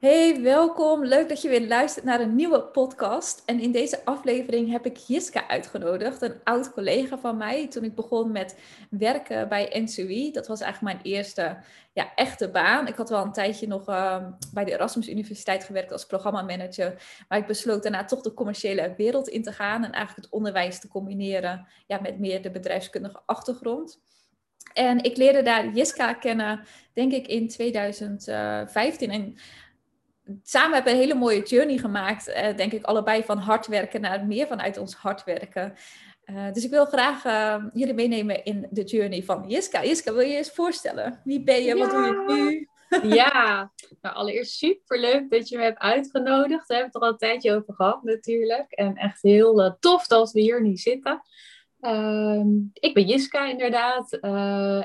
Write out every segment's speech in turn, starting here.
Hey, welkom. Leuk dat je weer luistert naar een nieuwe podcast. En in deze aflevering heb ik Jiska uitgenodigd, een oud collega van mij. Toen ik begon met werken bij NCUI, dat was eigenlijk mijn eerste ja, echte baan. Ik had wel een tijdje nog ehm, bij de Erasmus Universiteit gewerkt als programmamanager. Maar ik besloot daarna toch de commerciële wereld in te gaan en eigenlijk het onderwijs te combineren ja, met meer de bedrijfskundige achtergrond. En ik leerde daar Jiska kennen, denk ik, in 2015. En samen hebben we een hele mooie journey gemaakt, uh, denk ik, allebei van hard werken naar meer vanuit ons hard werken. Uh, dus ik wil graag uh, jullie meenemen in de journey van Jiska. Jiska, wil je je eens voorstellen? Wie ben je? Ja. Wat doe je nu? ja, nou allereerst super leuk dat je me hebt uitgenodigd. We hebben het er al een tijdje over gehad natuurlijk. En echt heel tof dat we hier nu zitten. Ehm, ik ben Jiska inderdaad,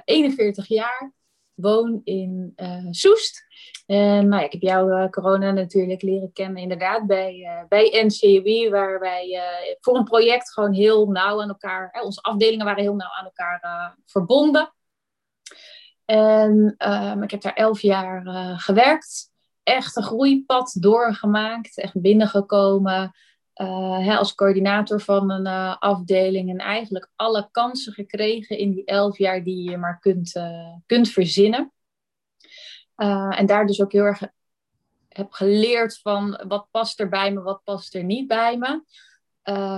41 jaar woon in uh, Soest. En nou, ik heb jou uh, corona natuurlijk leren kennen inderdaad bij, uh, bij NCW, waar wij voor een project gewoon heel nauw aan elkaar, onze afdelingen waren heel nauw aan elkaar verbonden. En um, ik heb daar elf jaar gewerkt. Echt een groeipad doorgemaakt, echt binnengekomen. Uh, hè, als coördinator van een uh, afdeling en eigenlijk alle kansen gekregen in die elf jaar die je maar kunt, uh, kunt verzinnen. en daar dus ook heel erg heb geleerd van wat past er bij me, wat past er niet bij me.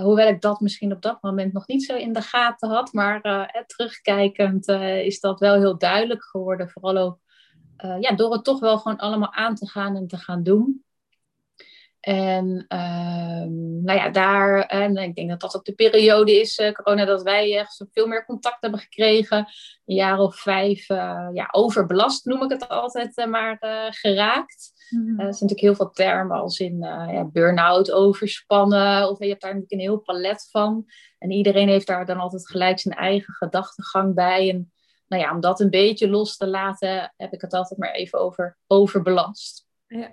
hoewel ik dat misschien op dat moment nog niet zo in de gaten had, maar terugkijkend is dat wel heel duidelijk geworden. Vooral ook ja, door het toch wel gewoon allemaal aan te gaan en te gaan doen. En um, nou ja, daar, en ik denk dat dat ook de periode is, uh, corona, dat wij echt veel meer contact hebben gekregen. Een jaar of vijf, uh, ja, overbelast noem ik het altijd uh, maar, geraakt. Mm-hmm. er zijn natuurlijk heel veel termen als in ja, burn-out, overspannen. Of je hebt daar natuurlijk een heel palet van. En iedereen heeft daar dan altijd gelijk zijn eigen gedachtegang bij. En nou ja, om dat een beetje los te laten, heb ik het altijd maar even over overbelast. Ja.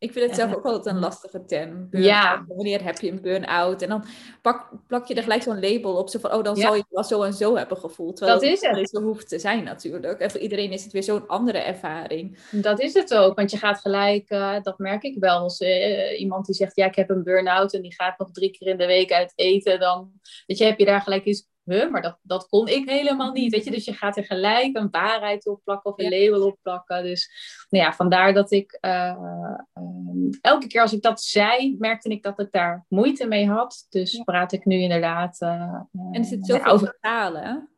Ik vind het zelf ook altijd een lastige term. Ja. Wanneer heb je een burn-out? En dan pak, plak je er gelijk zo'n label op. Zo van, oh, dan zal je wel zo en zo hebben gevoeld. Terwijl dat is het. niet zo hoeft te zijn natuurlijk. En voor iedereen is het weer zo'n andere ervaring. Dat is het ook. Want je gaat gelijk, uh, dat merk ik wel. Als uh, iemand die zegt, ja, ik heb een burn-out. En die gaat nog drie keer in de week uit eten. Dan weet je, heb je daar gelijk iets huh, maar dat, dat kon ik helemaal niet. Weet je? Dus je gaat er gelijk een waarheid op plakken of een label op plakken. Dus nou ja, vandaar dat ik uh, elke keer als ik dat zei, merkte ik dat ik daar moeite mee had. Dus praat ik nu inderdaad. Uh, en er zit zoveel over verhalen.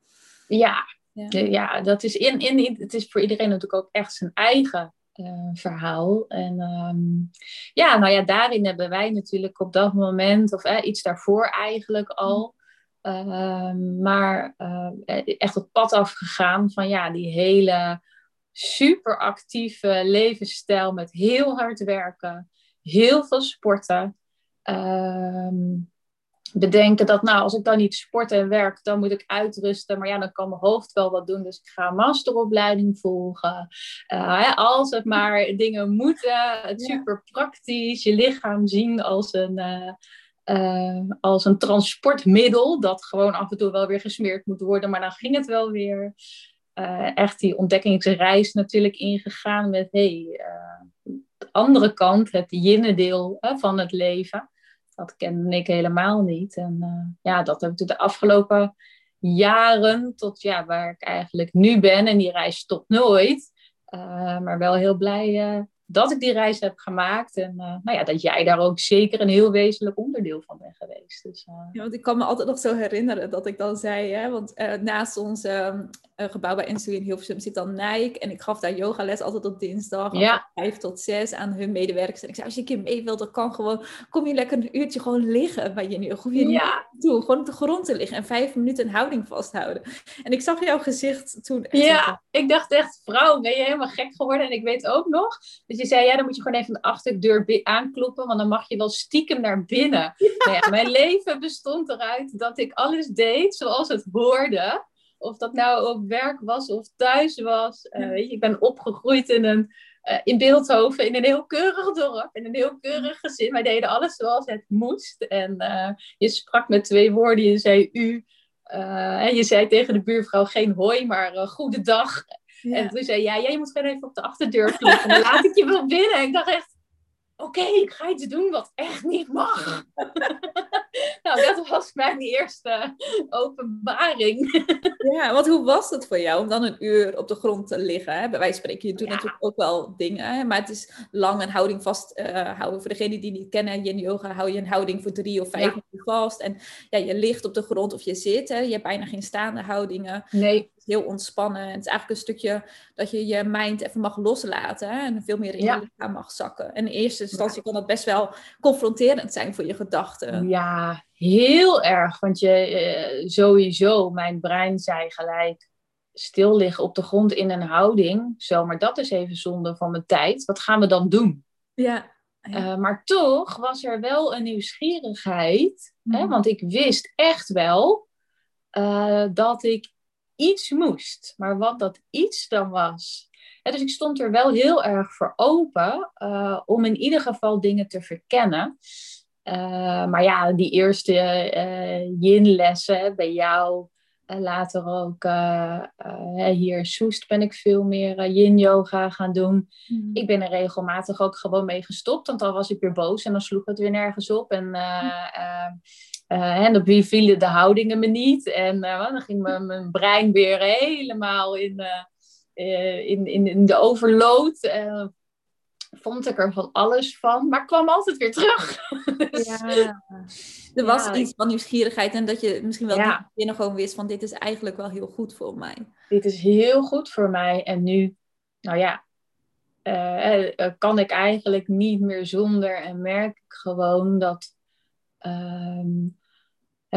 Ja, ja. ja, dat is in, in, het is voor iedereen natuurlijk ook echt zijn eigen uh, verhaal. En um, ja, nou ja, daarin hebben wij natuurlijk op dat moment, of eh, iets daarvoor eigenlijk al, Ehm, maar uh, echt het pad afgegaan van ja, die hele super actieve levensstijl met heel hard werken, heel veel sporten. Uh, bedenken dat nou, als ik dan niet sport en werk, dan moet ik uitrusten. Maar ja, dan kan mijn hoofd wel wat doen. Dus ik ga een masteropleiding volgen. Uh, als het maar dingen moeten. Het super praktisch. Je lichaam zien als een, uh, uh, als een transportmiddel, dat gewoon af en toe wel weer gesmeerd moet worden, maar dan ging het wel weer. Uh, echt die ontdekkingsreis natuurlijk ingegaan met hey, uh, de andere kant, het jinnendeel van het leven. Dat kende ik helemaal niet. En ja, dat heb ik de afgelopen jaren tot ja, waar ik eigenlijk nu ben. En die reis stopt nooit. maar wel heel blij dat ik die reis heb gemaakt. En uh, nou ja, dat jij daar ook zeker een heel wezenlijk onderdeel van bent geweest. Dus, uh... Ja, want ik kan me altijd nog zo herinneren dat ik dan zei, hè, want uh, naast ons ehm, gebouw bij NSU in Hilversum zit dan Nike. En ik gaf daar yogales altijd op dinsdag, ja. van vijf tot zes aan hun medewerkers. En ik zei, als je een keer mee wilt, dan kan gewoon, kom je lekker een uurtje gewoon liggen bij je nu. Hoef je ja. gewoon op de grond te liggen en vijf minuten een houding vasthouden. En ik zag jouw gezicht toen. Ja, ik dacht echt, vrouw, ben je helemaal gek geworden? En ik weet ook nog dat je zei, ja, dan moet je gewoon even de achterdeur aankloppen, want dan mag je wel stiekem naar binnen. Ja. Nou ja, mijn leven bestond eruit dat ik alles deed zoals het hoorde. Of dat nou op werk was of thuis was. Uh, weet je, ik ben opgegroeid in een uh, in Beeldhoven in een heel keurig dorp, in een heel keurig gezin. Wij deden alles zoals het moest. En uh, je sprak met twee woorden, je zei u. en je zei tegen de buurvrouw geen hoi, maar goedendag. Ja. En toen zei jij, ja, je moet gewoon even op de achterdeur kloppen. Dan laat ik je wel binnen. En ik dacht echt, oké, ik ga iets doen wat echt niet mag. nou, dat was mijn eerste openbaring. ja, want hoe was het voor jou om dan een uur op de grond te liggen? Hè? Van spreken, je doet natuurlijk ook wel dingen, maar het is lang een houding vast uh, houden. Voor degenen die niet kennen, yin yoga, hou je een houding voor drie of vijf minuten vast. En ja, je ligt op de grond of je zit, hè? je hebt bijna geen staande houdingen. Nee heel ontspannen. Het is eigenlijk een stukje dat je je mind even mag loslaten hè? en veel meer in je lichaam mag zakken. En in eerste instantie kan dat best wel confronterend zijn voor je gedachten. Ja, heel erg. Want je eh, sowieso, mijn brein zei gelijk stil liggen op de grond in een houding. Zo, maar dat is even zonde van mijn tijd. Wat gaan we dan doen? Ja. Uh, maar toch was er wel een nieuwsgierigheid. Hè? Mhm. Want ik wist echt wel uh, dat ik iets moest. Maar wat dat iets dan was. dus ik stond er wel heel erg voor open uh, om in ieder geval dingen te verkennen. Uh, maar ja, die eerste uh, yin-lessen bij jou, later ook hier Soest ben ik veel meer yin-yoga gaan doen. Mm. Ik ben er regelmatig ook gewoon mee gestopt, want dan was ik weer boos en dan sloeg het weer nergens op. En mm. Uh, en op wie vielen de houdingen me niet. En uh, dan ging mijn, mijn, brein weer helemaal in, uh, in, in, in, de overload. vond ik er van alles van, maar kwam altijd weer terug. dus, ja, er was iets van nieuwsgierigheid en dat je misschien wel ja. binnen gewoon wist van dit is eigenlijk wel heel goed voor mij. Dit is heel goed voor mij en nu, nou ja, kan ik eigenlijk niet meer zonder en merk ik gewoon dat ehm,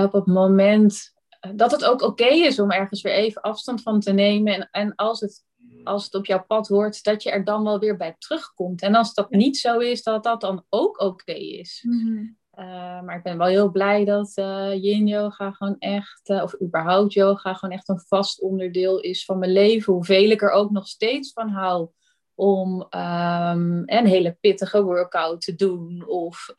op het moment eh, dat het ook oké is om ergens weer even afstand van te nemen. En, en als, het, als het op jouw pad hoort, dat je er dan wel weer bij terugkomt. En als dat niet zo is, dat dat dan ook oké is. Mhm. Eh, maar ik ben wel heel blij dat uh, yin yoga gewoon echt, of überhaupt yoga, gewoon echt een vast onderdeel is van mijn leven. Hoeveel ik er ook nog steeds van hou om um, een hele pittige workout te doen. Of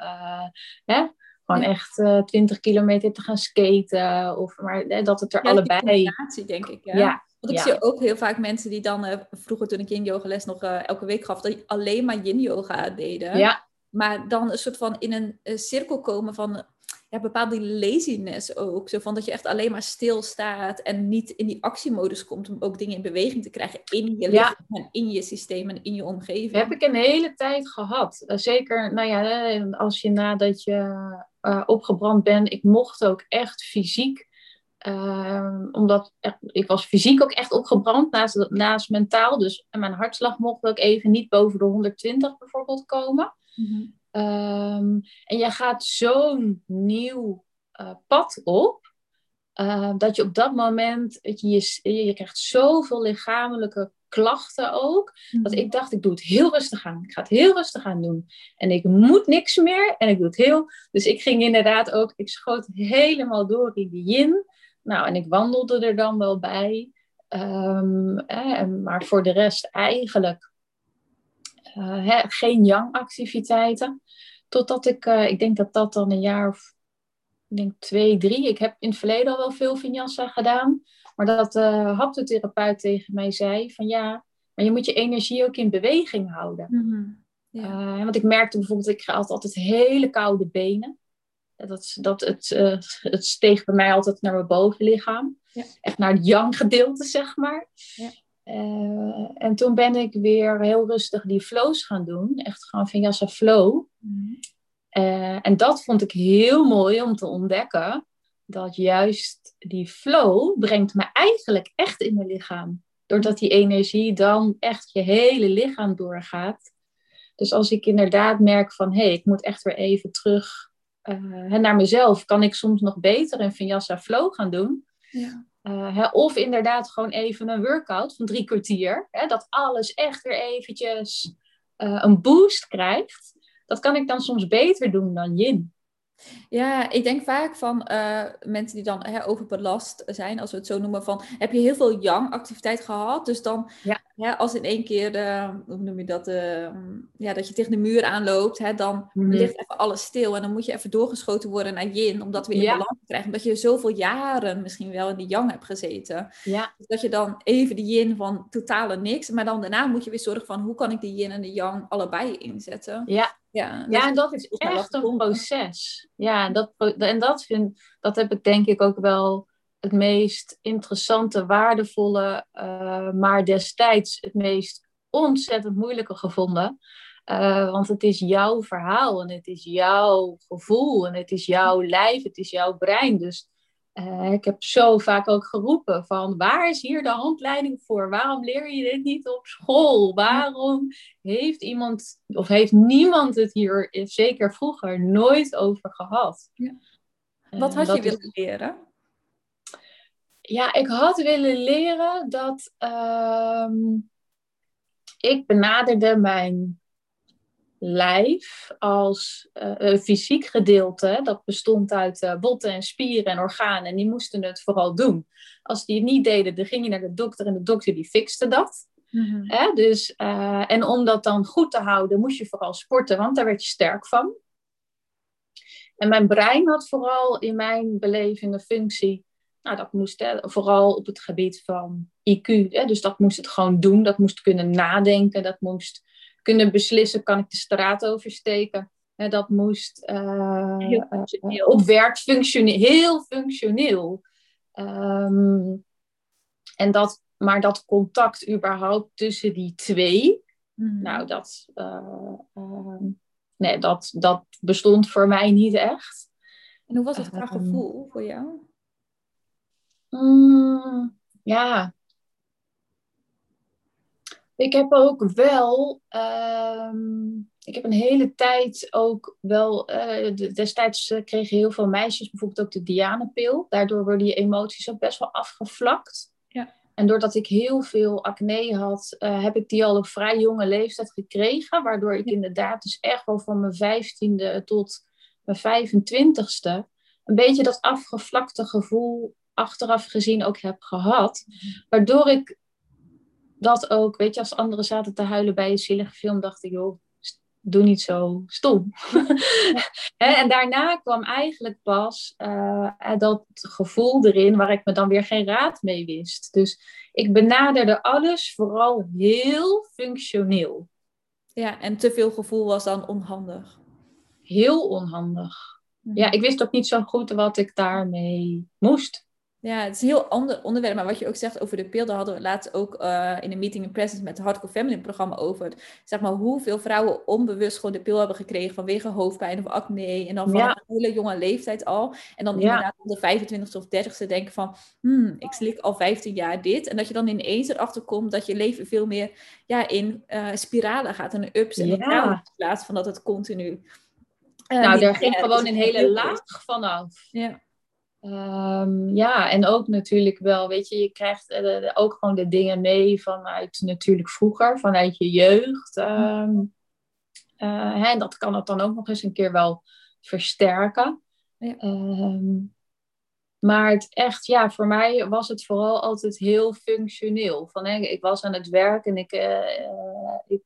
hè, gewoon echt uh, eh, 20 kilometer te gaan skaten. Of, maar eh, dat het er ja, allebei... denk ik. Ja. Want ik zie ook heel vaak mensen die dan... Uh, vroeger toen ik yin yoga les nog elke week gaf... dat die alleen maar yin yoga deden. Ja. Maar dan een soort van in een cirkel komen van ja, bepaalde laziness ook. Zo van dat je echt alleen maar stilstaat en niet in die actiemodus komt om ook dingen in beweging te krijgen in je lichaam en in je systeem en in je omgeving. heb ik een hele tijd gehad. Zeker, nou ja, als je nadat je uh, opgebrand ben. Ik mocht ook echt fysiek, uh, omdat ik was fysiek ook echt opgebrand naast, naast mentaal. Dus mijn hartslag mocht ook even niet boven de 120 bijvoorbeeld komen. Mm en je gaat zo'n nieuw uh, pad op. Uh, dat je op dat moment, je, je, je krijgt zoveel lichamelijke klachten ook. Dat mhm. ik dacht, ik doe het heel rustig aan. Ik ga het heel rustig aan doen. En ik moet niks meer. En ik doe het heel... Dus ik ging inderdaad ook... Ik schoot helemaal door in die yin. Nou, en ik wandelde er dan wel bij. Um, maar voor de rest eigenlijk uh, geen yang-activiteiten. Totdat ik... Uh, ik denk dat dat dan een jaar of... Ik denk twee, drie. Ik heb in het verleden al wel veel vinyasa gedaan. Maar dat de uh, haptotherapeut tegen mij zei van ja, maar je moet je energie ook in beweging houden. Mm ja. uh, want ik merkte bijvoorbeeld, ik had altijd hele koude benen. Dat, dat het, uh, het steeg bij mij altijd naar mijn bovenlichaam. Ja. Echt naar het yang gedeelte, zeg maar. Ja. Uh, en toen ben ik weer heel rustig die flows gaan doen. Echt gewoon Vinyasa flow. Mm en dat vond ik heel mooi om te ontdekken dat juist die flow brengt me eigenlijk echt in mijn lichaam. Doordat die energie dan echt je hele lichaam doorgaat. Dus als ik inderdaad merk van, hé, hey, ik moet echt weer even terug uh, naar mezelf, kan ik soms nog beter een Vinyasa flow gaan doen. Ja. Uh, hè, of inderdaad gewoon even een workout van drie kwartier. Hè, dat alles echt weer eventjes uh, een boost krijgt. Dat kan ik dan soms beter doen dan yin. Ja, ik denk vaak van uh, mensen die dan hè, overbelast zijn, als we het zo noemen, van heb je heel veel yang activiteit gehad, dus dan. Ja, als in één keer, de, hoe noem je dat, ja, dat je tegen de muur aanloopt, hè, dan mhm. ligt even alles stil. En dan moet je even doorgeschoten worden naar yin, om dat weer in balans te krijgen. Omdat je zoveel jaren misschien wel in die yang hebt gezeten. Ja. Dus dat je dan even de yin van totale niks, maar dan daarna moet je weer zorgen van, hoe kan ik die yin en de yang allebei inzetten? Ja, ja, ja, en dat is echt een proces. Ja, dat, en dat, vind, dat heb ik denk ik ook wel het meest interessante, waardevolle, uh, maar destijds het meest ontzettend moeilijke gevonden. Uh, want het is jouw verhaal en het is jouw gevoel en het is jouw lijf, het is jouw brein. Dus uh, ik heb zo vaak ook geroepen van waar is hier de handleiding voor? Waarom leer je dit niet op school? Waarom heeft iemand of heeft niemand het hier, zeker vroeger, nooit over gehad? Ja. Wat had je willen leren? Ja, ik had willen leren dat uh, ik benaderde mijn lijf als uh, een fysiek gedeelte. Dat bestond uit uh, botten en spieren en organen. En die moesten het vooral doen. Als die het niet deden, dan ging je naar de dokter en de dokter die fixte dat. Mm dus, uh, en om dat dan goed te houden, moest je vooral sporten, want daar werd je sterk van. En mijn brein had vooral in mijn beleving een functie nou, dat moest hè, vooral op het gebied van IQ. Hè, dus dat moest het gewoon doen. Dat moest kunnen nadenken. Dat moest kunnen beslissen, kan ik de straat oversteken? Hè, dat moest uh, op werk functioneel, heel functioneel. Um, en dat, maar dat contact überhaupt tussen die twee, mm. nou, dat, uh, uh, nee, dat, dat bestond voor mij niet echt. En hoe was het qua ehm, gevoel voor jou? Mm, ja. Ik heb ook wel. Ehm, ik heb een hele tijd ook wel. Uh, destijds uh, kregen heel veel meisjes bijvoorbeeld ook de Dianepil. Daardoor worden je emoties ook best wel afgevlakt. Ja. En doordat ik heel veel acne had, uh, heb ik die al op vrij jonge leeftijd gekregen. Waardoor ik inderdaad dus echt wel van mijn vijftiende tot mijn 25ste een beetje dat afgevlakte gevoel achteraf gezien ook heb gehad. Waardoor ik dat ook, weet je, als anderen zaten te huilen bij een zielige film, dacht ik, joh, doe niet zo stom. en daarna kwam eigenlijk pas uh, dat gevoel erin waar ik me dan weer geen raad mee wist. Dus ik benaderde alles vooral heel functioneel. Ja, en te veel gevoel was dan onhandig. Heel onhandig. Ja, ik wist ook niet zo goed wat ik daarmee moest. Ja, het is een heel ander onderwerp. Maar wat je ook zegt over de pil, daar hadden we laatst ook uh, in een meeting in presence met het Hardcore Feminine programma over. Zeg maar hoeveel vrouwen onbewust gewoon de pil hebben gekregen vanwege hoofdpijn of acne. En dan van een hele jonge leeftijd al. En dan inderdaad op de 25ste of 30ste denken van, hmm, ik slik al 15 jaar dit. En dat je dan ineens erachter komt dat je leven veel meer ja, in uh, spiralen gaat. En ups en downs. In plaats van dat het continu... Uh, nou, er ging gewoon een hele laag vanaf. Ja. Um, ja, en ook natuurlijk wel, weet je, je krijgt uh, ook gewoon de dingen mee vanuit natuurlijk vroeger, vanuit je jeugd. Um, uh, hè, en dat kan het dan ook nog eens een keer wel versterken. Ja. Um, maar het echt, ja, voor mij was het vooral altijd heel functioneel. Van, hè, ik was aan het werk en ik, uh, ik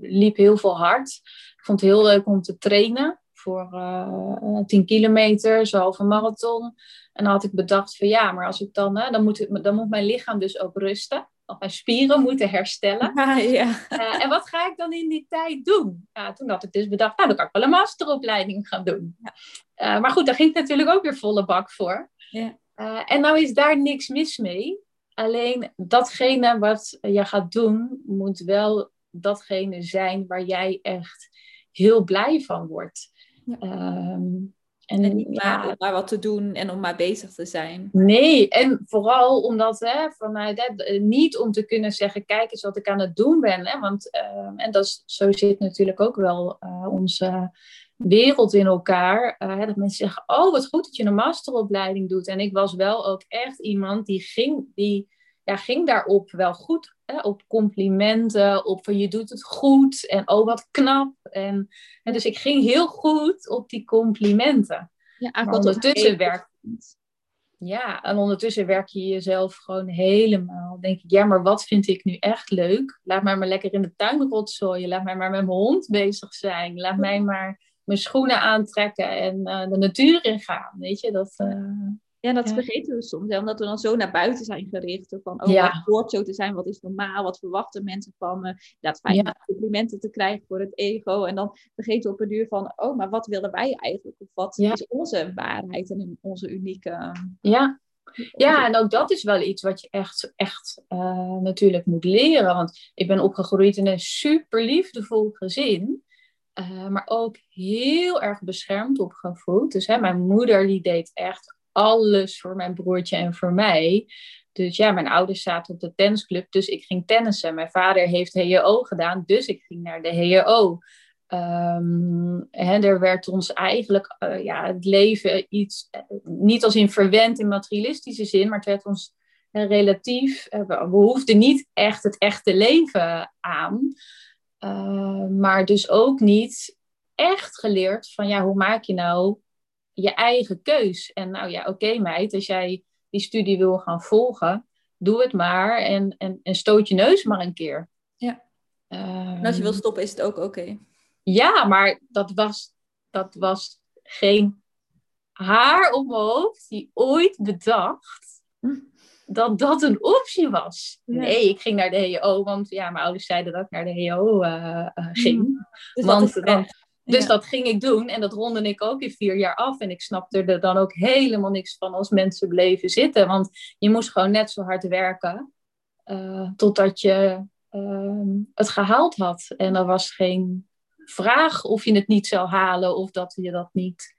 liep heel veel hard. Ik vond het heel leuk om te trainen voor uh, 10 kilometer, zo halve marathon. En dan had ik bedacht van ja, maar als ik dan, hè, dan, moet het, dan moet mijn lichaam dus ook rusten. Of mijn spieren moeten herstellen. ja. Uh, en wat ga ik dan in die tijd doen? Ja, toen had ik dus bedacht, nou dan kan ik wel een masteropleiding gaan doen. Ja. Uh, maar goed, daar ging ik natuurlijk ook weer volle bak voor. Ja. En nou is daar niks mis mee. Alleen datgene wat je gaat doen, moet wel datgene zijn waar jij echt heel blij van wordt. Ja. Um, en, en niet ja, maar, maar wat te doen en om maar bezig te zijn. Nee, en vooral omdat, hè, vanuit, hè, eh, niet om te kunnen zeggen, kijk eens wat ik aan het doen ben. Hè, want, uh, en dat is, zo zit natuurlijk ook wel uh, onze wereld in elkaar. Uh, dat mensen zeggen, oh wat goed dat je een masteropleiding doet. En ik was wel ook echt iemand die ging, die, ja, ging daarop wel goed. Hè, op complimenten, op van je doet het goed en oh wat knap. En, en dus ik ging heel goed op die complimenten. Ja, ondertussen werk. Ja, en ondertussen werk je jezelf gewoon helemaal. Denk ik, ja, maar wat vind ik nu echt leuk? Laat mij maar lekker in de tuin rotzooien. Laat mij maar met mijn hond bezig zijn. Laat mij maar mijn schoenen aantrekken en uh, de natuur ingaan. Weet je, dat... Uh, ja, dat vergeten we soms, hè, omdat we dan zo naar buiten zijn gericht. Van, oh, ja. hoort zo te zijn, wat is normaal, wat verwachten mensen van me. Ja, fijn ja. complimenten te krijgen voor het ego. En dan vergeten we op een duur van, oh, maar wat willen wij eigenlijk? Of wat is onze waarheid en onze unieke... Ja, ja, en ook dat is wel iets wat je echt, echt uh, natuurlijk moet leren. Want ik ben opgegroeid in een super liefdevol gezin. Uh, maar ook heel erg beschermd opgevoed. Dus hè, mijn moeder die deed echt alles voor mijn broertje en voor mij. Dus ja, mijn ouders zaten op de tennisclub, dus ik ging tennissen. Mijn vader heeft HEO gedaan, dus ik ging naar de HEO. Um, ehm, hè, er werd ons eigenlijk uh, ja, het leven iets, uh, niet als in verwend in materialistische zin, maar het werd ons relatief, we, we hoefden niet echt het echte leven aan. maar dus ook niet echt geleerd van ja, hoe maak je nou je eigen keus. En nou ja, oké meid, als jij die studie wil gaan volgen, doe het maar en, en, en stoot je neus maar een keer. Ja. en als je wil ehm, stoppen, is het ook oké. Ja, maar dat was, dat was geen haar op mijn hoofd die ooit bedacht dat dat een optie was. Nee, ik ging naar de HEO, want ja, mijn ouders zeiden dat ik naar de HEO uh, uh, ging. Dus want, want dus dat ging ik doen en dat ronde ik ook in vier jaar af. En ik snapte er dan ook helemaal niks van als mensen bleven zitten. Want je moest gewoon net zo hard werken uh, totdat je uh, het gehaald had. En er was geen vraag of je het niet zou halen of dat je dat niet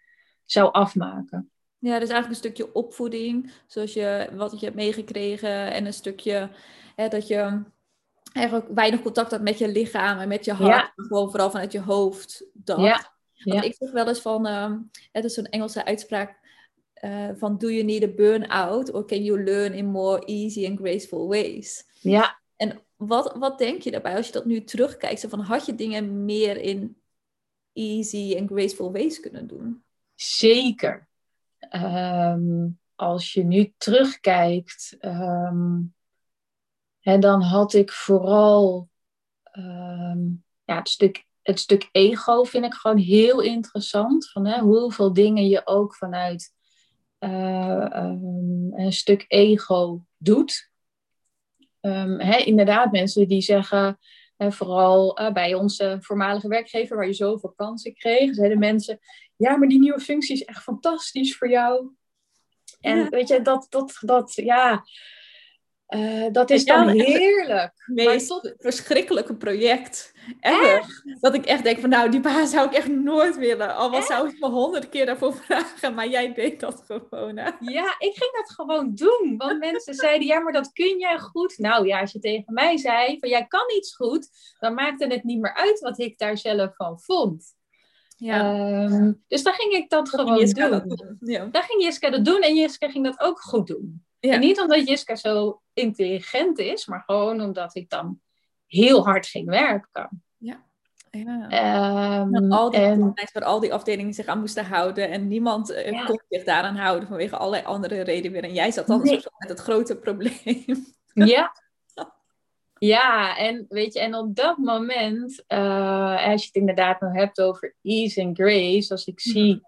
zou afmaken. Ja, dus eigenlijk een stukje opvoeding, zoals je wat je hebt meegekregen. En een stukje hè, dat je eigenlijk weinig contact had met je lichaam en met je hart. Gewoon vooral vanuit je hoofd. Dat. Ja. Want ik zeg wel eens van, uh, het is zo'n Engelse uitspraak uh, van do you need a burn-out or can you learn in more easy and graceful ways? Ja. En wat, wat denk je daarbij als je dat nu terugkijkt? Zo van, had je dingen meer in easy and graceful ways kunnen doen? Zeker. Um, als je nu terugkijkt, um, Hè, dan had ik vooral ehm, ja, het, stuk, het stuk ego vind ik gewoon heel interessant. Van hè, hoeveel dingen je ook vanuit uh, een stuk ego doet. Um, hè, inderdaad, mensen die zeggen, vooral uh, bij onze voormalige werkgever, waar je zoveel kansen kreeg, zeiden mensen: Ja, maar die nieuwe functie is echt fantastisch voor jou. En weet je, dat, dat, dat, ja, uh, dat is dan heerlijk. Het meest verschrikkelijke project ever. Dat ik echt denk van nou, die baan zou ik echt nooit willen. Al wat zou ik me honderd keer daarvoor vragen. Maar jij deed dat gewoon. Hè? Ja, ik ging dat gewoon doen. Want mensen zeiden, ja, maar dat kun jij goed. Nou ja, als je tegen mij zei van jij kan iets goed. Dan maakte het niet meer uit wat ik daar zelf van vond. Ja. Um, dus dan ging ik dat, dat gewoon doen. doen. Ja. Dan ging Jiska dat doen en Jiska ging dat ook goed doen. En niet omdat Jiska zo intelligent is, maar gewoon omdat ik dan heel hard ging werken. Ja. Ja. Um, al die en, waar al die afdelingen zich aan moesten houden en niemand uh, kon zich daaraan houden vanwege allerlei andere redenen. En jij zat dan nee. met het grote probleem. Ja. Ja, en weet je, en op dat moment, uh, als je het inderdaad nog hebt over ease and grace, als ik zie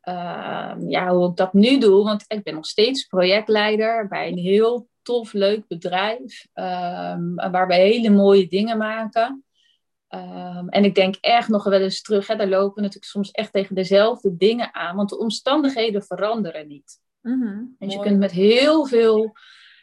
Ehm, ja, hoe ik dat nu doe. Want ik ben nog steeds projectleider bij een heel tof, leuk bedrijf. Um, waar we hele mooie dingen maken. Ehm, en ik denk echt nog wel eens terug. Hè, daar lopen we natuurlijk soms echt tegen dezelfde dingen aan. Want de omstandigheden veranderen niet. Mm dus je kunt met heel veel.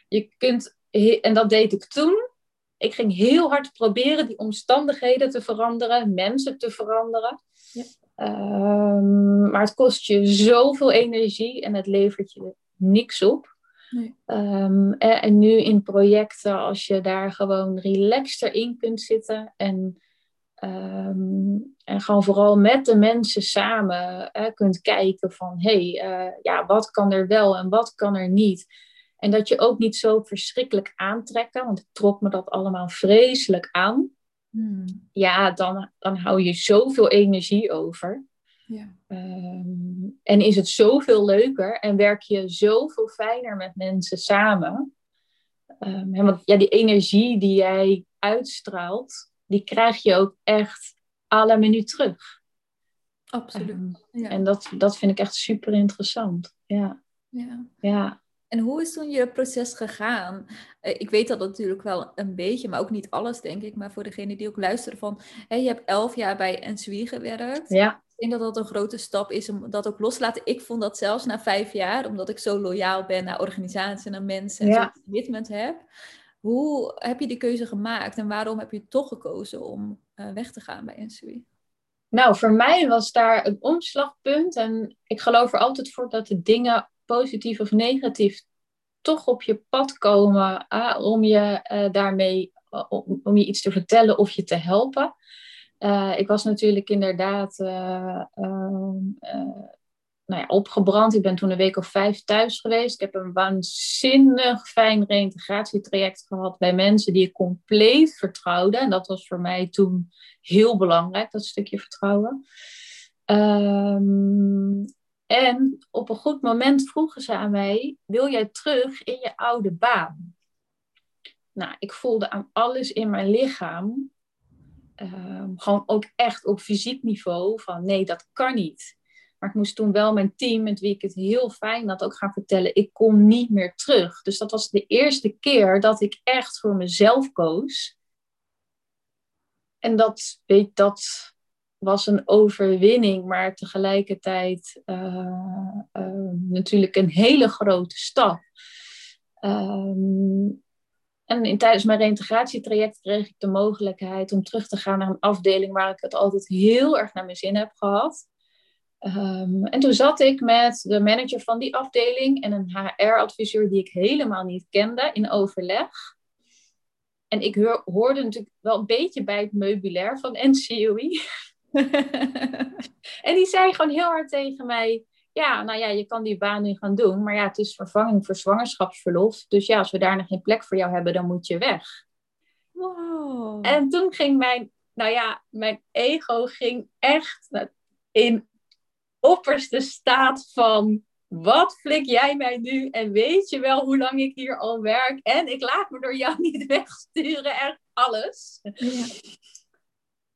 Je kunt, en dat deed ik toen. Ik ging heel hard proberen die omstandigheden te veranderen, mensen te veranderen. Ja. Um, maar het kost je zoveel energie en het levert je niks op. Nee. Um, en, nu in projecten, als je daar gewoon relaxter in kunt zitten en, um, en gewoon vooral met de mensen samen kunt kijken van hé, hey, uh, ja, wat kan er wel en wat kan er niet. En dat je ook niet zo verschrikkelijk aantrekken, want ik trok me dat allemaal vreselijk aan. Hmm. Ja, dan, dan hou je zoveel energie over. Ja. Ehm, en is het zoveel leuker en werk je zoveel fijner met mensen samen. Um, want ja, die energie die jij uitstraalt, die krijg je ook echt alle minuut terug. Absoluut. Ehm, ja. En dat, dat vind ik echt super interessant. Ja. ja. ja. En hoe is toen je proces gegaan? Eh, ik weet dat natuurlijk wel een beetje, maar ook niet alles, denk ik. Maar voor degene die ook luisteren van... Je hebt elf jaar bij NSWI gewerkt. Ja. Ik denk dat dat een grote stap is om dat ook los te laten. Ik vond dat zelfs na vijf jaar, omdat ik zo loyaal ben naar organisaties en naar mensen en ja. zo'n commitment heb. Hoe heb je die keuze gemaakt en waarom heb je toch gekozen om uh, weg te gaan bij NSWI? Nou, voor mij was daar een omslagpunt. En ik geloof er altijd voor dat de dingen positief of negatief toch op je pad komen om je uh, daarmee om, om, je iets te vertellen of je te helpen. ik was natuurlijk inderdaad nou ja, opgebrand. Ik ben toen een week of vijf thuis geweest. Ik heb een waanzinnig fijn reïntegratietraject gehad bij mensen die ik compleet vertrouwde. En dat was voor mij toen heel belangrijk, dat stukje vertrouwen. Um, en op een goed moment vroegen ze aan mij: Wil jij terug in je oude baan? Nou, ik voelde aan alles in mijn lichaam, um, gewoon ook echt op fysiek niveau, van nee, dat kan niet. Maar ik moest toen wel mijn team, met wie ik het heel fijn had, ook gaan vertellen: ik kom niet meer terug. Dus dat was de eerste keer dat ik echt voor mezelf koos. En dat, weet, dat was een overwinning, maar tegelijkertijd uh, uh, natuurlijk een hele grote stap. Um, en in, tijdens mijn reïntegratietraject kreeg ik de mogelijkheid om terug te gaan naar een afdeling waar ik het altijd heel erg naar mijn zin heb gehad. Um, en toen zat ik met de manager van die afdeling en een HR-adviseur die ik helemaal niet kende in overleg. En ik hoorde natuurlijk wel een beetje bij het meubilair van NCOI. en die zei gewoon heel hard tegen mij: Ja, nou ja, je kan die baan nu gaan doen, maar ja, het is vervanging voor zwangerschapsverlof. Dus ja, als we daar nog geen plek voor jou hebben, dan moet je weg. Wow. En toen ging mijn, nou ja, mijn ego ging echt in opperste staat van wat flik jij mij nu en weet je wel hoe lang ik hier al werk en ik laat me door jou niet wegsturen, echt alles. Ja.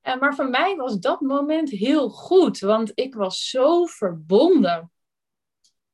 En, maar voor mij was dat moment heel goed, want ik was zo verbonden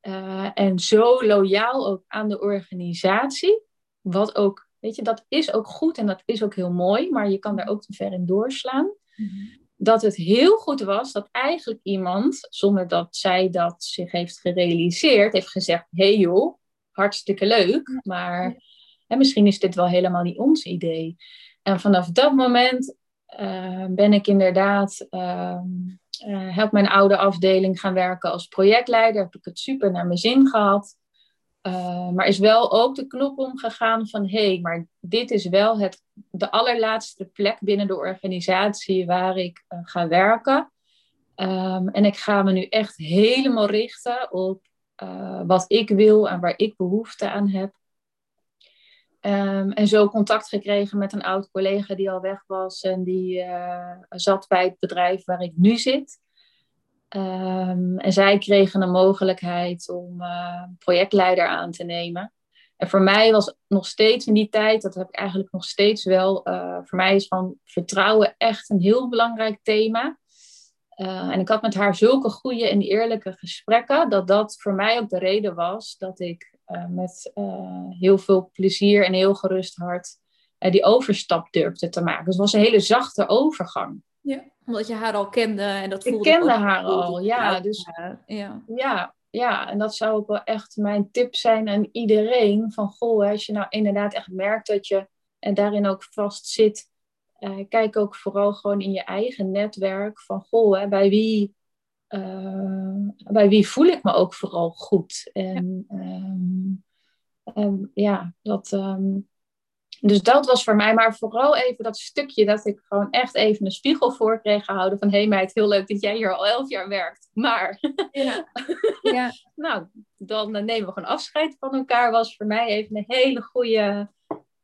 uh, en zo loyaal ook aan de organisatie. Wat ook, weet je, dat is ook goed en dat is ook heel mooi, maar je kan daar ook te ver in doorslaan. Mm Dat het heel goed was dat eigenlijk iemand, zonder dat zij dat zich heeft gerealiseerd, heeft gezegd: hey joh, hartstikke leuk, maar hè, misschien is dit wel helemaal niet ons idee. En vanaf dat moment uh, ben ik inderdaad, uh, uh, mijn oude afdeling gaan werken als projectleider. Heb ik het super naar mijn zin gehad. Uh, maar is wel ook de knop omgegaan van hé, hey, maar dit is wel het, de allerlaatste plek binnen de organisatie waar ik ga werken. Um, en ik ga me nu echt helemaal richten op wat ik wil en waar ik behoefte aan heb. Um, en zo contact gekregen met een oud collega die al weg was en die uh, zat bij het bedrijf waar ik nu zit. Um, en zij kregen een mogelijkheid om uh, projectleider aan te nemen. En voor mij was nog steeds in die tijd, dat heb ik eigenlijk nog steeds wel, uh, voor mij is van vertrouwen echt een heel belangrijk thema. en ik had met haar zulke goede en eerlijke gesprekken, dat dat voor mij ook de reden was dat ik met uh, heel veel plezier en heel gerust hart uh, die overstap durfde te maken. Dus het was een hele zachte overgang. Ja, omdat je haar al kende en dat voelde Ik kende haar al, ja. Dus, ja. ja. Ja, en dat zou ook wel echt mijn tip zijn aan iedereen. Van goh, als je nou inderdaad echt merkt dat je en daarin ook vast zit, kijk ook vooral gewoon in je eigen netwerk. Van goh, hè, bij wie uh, bij wie voel ik me ook vooral goed. En ja, um, ja dat. Um, dus dat was voor mij, maar vooral even dat stukje dat ik gewoon echt even een spiegel voor kreeg gehouden van hé hey meid, heel leuk dat jij hier al elf jaar werkt. Maar ja. ja. nou, dan nemen we gewoon afscheid van elkaar was voor mij even een hele goede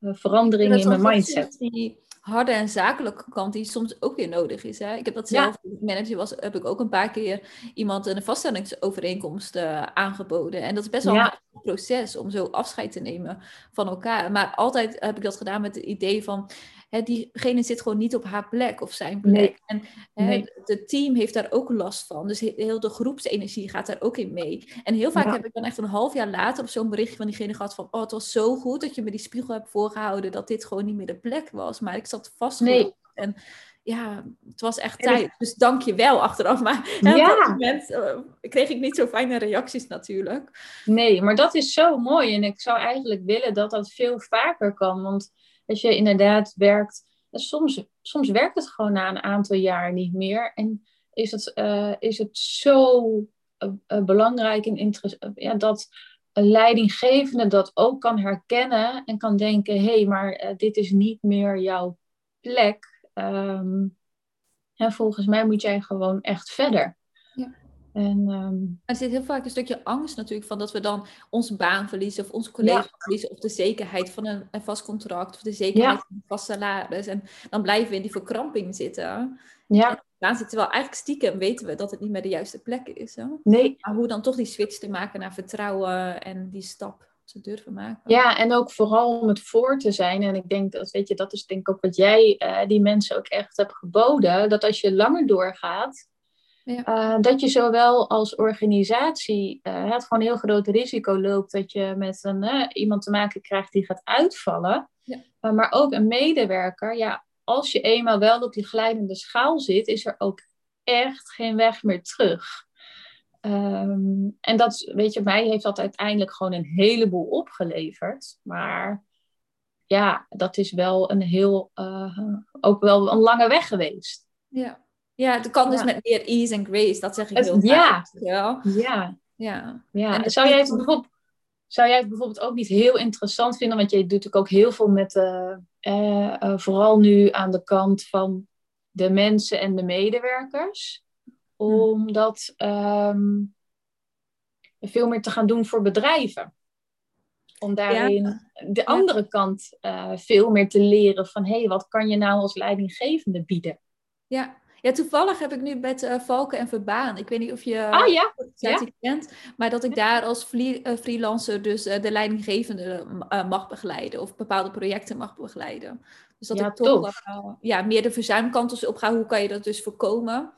uh, verandering in mijn mindset. Die harde en zakelijke kant die soms ook weer nodig is. Hè? Ik heb dat zelf, ja. manager was, heb ik ook een paar keer iemand een vaststellingsovereenkomst uh, aangeboden. En dat is best wel een proces om zo afscheid te nemen van elkaar. Maar altijd heb ik dat gedaan met het idee van hè, diegene zit gewoon niet op haar plek of zijn plek. En hè, het team heeft daar ook last van. Dus heel de groepsenergie gaat daar ook in mee. En heel vaak heb ik dan echt een half jaar later op zo'n berichtje van diegene gehad van... oh, het was zo goed dat je me die spiegel hebt voorgehouden... dat dit gewoon niet meer de plek was. Maar ik zat vast. Nee. En ja, het was echt tijd. Dus dank je wel achteraf. Maar ja. op dat moment uh, kreeg ik niet zo fijne reacties natuurlijk. Nee, maar dat is zo mooi. En ik zou eigenlijk willen dat dat veel vaker kan. Want als je inderdaad werkt, soms, soms werkt het gewoon na een aantal jaar niet meer. En is het, uh, is het zo uh, belangrijk en interessant ja, dat een leidinggevende dat ook kan herkennen en kan denken: hé, hey, maar dit is niet meer jouw plek. Um, en volgens mij moet jij gewoon echt verder. En, um... Er zit heel vaak een stukje angst natuurlijk van dat we dan onze baan verliezen of onze collega verliezen of de zekerheid van een, een, vast contract of de zekerheid van een vast salaris. En dan blijven we in die verkramping zitten. Ja. dan zitten wel eigenlijk stiekem weten we dat het niet meer de juiste plek is. Hè? Nee. Maar hoe dan toch die switch te maken naar vertrouwen en die stap te durven maken. Ja, en ook vooral om het voor te zijn. En ik denk dat, weet je, dat is denk ik ook wat jij uh, die mensen ook echt hebt geboden. Dat als je langer doorgaat, ja. Uh, dat je zowel als organisatie uh, het gewoon een heel groot risico loopt dat je met een, uh, iemand te maken krijgt die gaat uitvallen. Ja. maar ook een medewerker, ja, als je eenmaal wel op die glijdende schaal zit, is er ook echt geen weg meer terug. Um, en dat, weet je, mij heeft dat uiteindelijk gewoon een heleboel opgeleverd. Maar ja, dat is wel een heel, ook wel een lange weg geweest. Ja. Ja, het kan dus met meer ease en grace, dat zeg ik heel vaak. Ja. ja. Ja. ja. En zou jij, het bijvoorbeeld, zou jij het bijvoorbeeld ook niet heel interessant vinden? Want je doet ook heel veel met, uh, uh, vooral nu aan de kant van de mensen en de medewerkers. Hm. Om dat um, veel meer te gaan doen voor bedrijven. Om daarin de andere kant veel meer te leren van... hé, hey, wat kan je nou als leidinggevende bieden? Ja, ja, toevallig heb ik nu met uh, Valken en Verbaan. Ik weet niet of je ah, ja. ja. kent, maar dat ik daar als eh, freelancer dus uh, de leidinggevende mag begeleiden of bepaalde projecten mag begeleiden. Dus dat ik toch ja, meer de verzuimkant dus op ga. Hoe kan je dat dus voorkomen?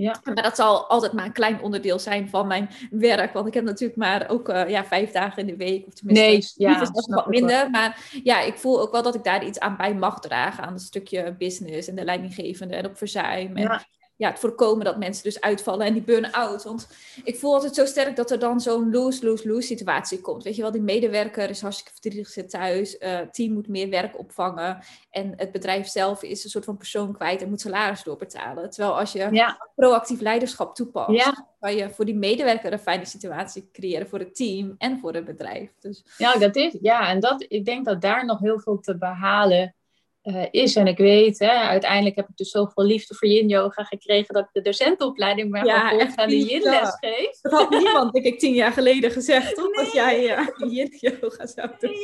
Ja. Maar dat zal altijd maar een klein onderdeel zijn van mijn werk. Want ik heb natuurlijk maar ook uh, ja, vijf dagen in de week. Of tenminste, nee, ja, dat is wat minder. Maar ja, ik voel ook wel dat ik daar iets aan bij mag dragen. Aan het stukje business en de leidinggevende en op verzuim. En ja ja, het voorkomen dat mensen dus uitvallen en die burn-out. Want ik voel altijd zo sterk dat er dan zo'n lose-lose-lose situatie komt. Weet je wel, die medewerker is hartstikke verdrietig, zit thuis. Uh, team moet meer werk opvangen. En het bedrijf zelf is een soort van persoon kwijt en moet salaris doorbetalen. Terwijl als je proactief leiderschap toepast, ja. kan je voor die medewerker een fijne situatie creëren voor het team en voor het bedrijf. Dus... Ja, dat is, ja, en dat, ik denk dat daar nog heel veel te behalen uh, is. En ik weet, hè, uiteindelijk heb ik dus zoveel liefde voor yin yoga gekregen dat ik de docentenopleiding ben ja, gevolgd en de yin les geef. Dat had niemand, denk ik, tien jaar geleden gezegd, toch? Nee. Dat jij uh, yin yoga zou doen.